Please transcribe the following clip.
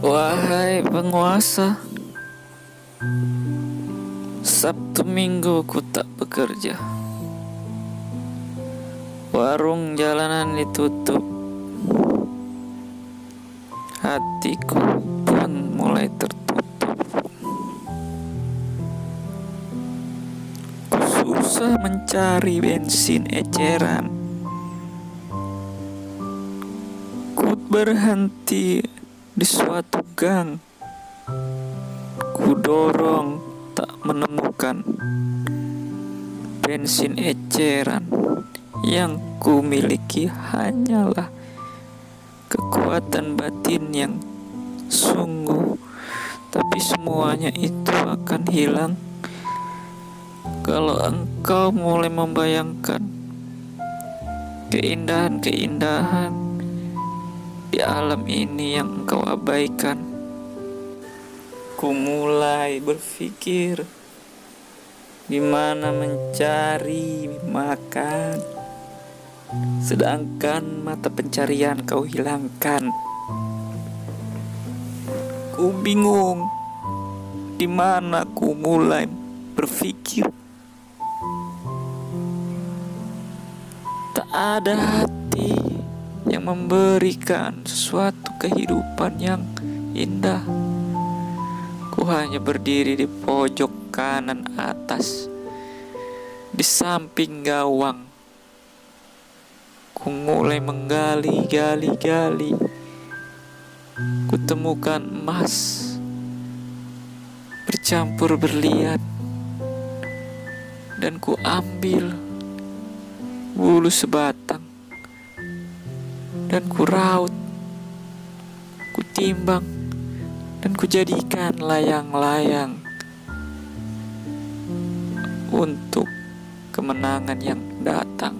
Wahai penguasa, Sabtu Minggu ku tak bekerja. Warung jalanan ditutup. Hatiku pun mulai tertutup. Ku susah mencari bensin eceran. Ku berhenti di suatu gang. Ku dorong tak menemukan bensin eceran yang ku miliki hanyalah kekuatan batin yang sungguh tapi semuanya itu akan hilang kalau engkau mulai membayangkan keindahan-keindahan di alam ini yang engkau abaikan ku mulai berpikir di mana mencari makan sedangkan mata pencarian kau hilangkan. Ku bingung di mana ku mulai berpikir. Tak ada hati yang memberikan sesuatu kehidupan yang indah. Ku hanya berdiri di pojok kanan atas, di samping gawang Ku mulai menggali, gali, gali. Kutemukan emas bercampur berlian dan ku ambil bulu sebatang dan ku raut, ku timbang dan ku jadikan layang-layang untuk kemenangan yang datang.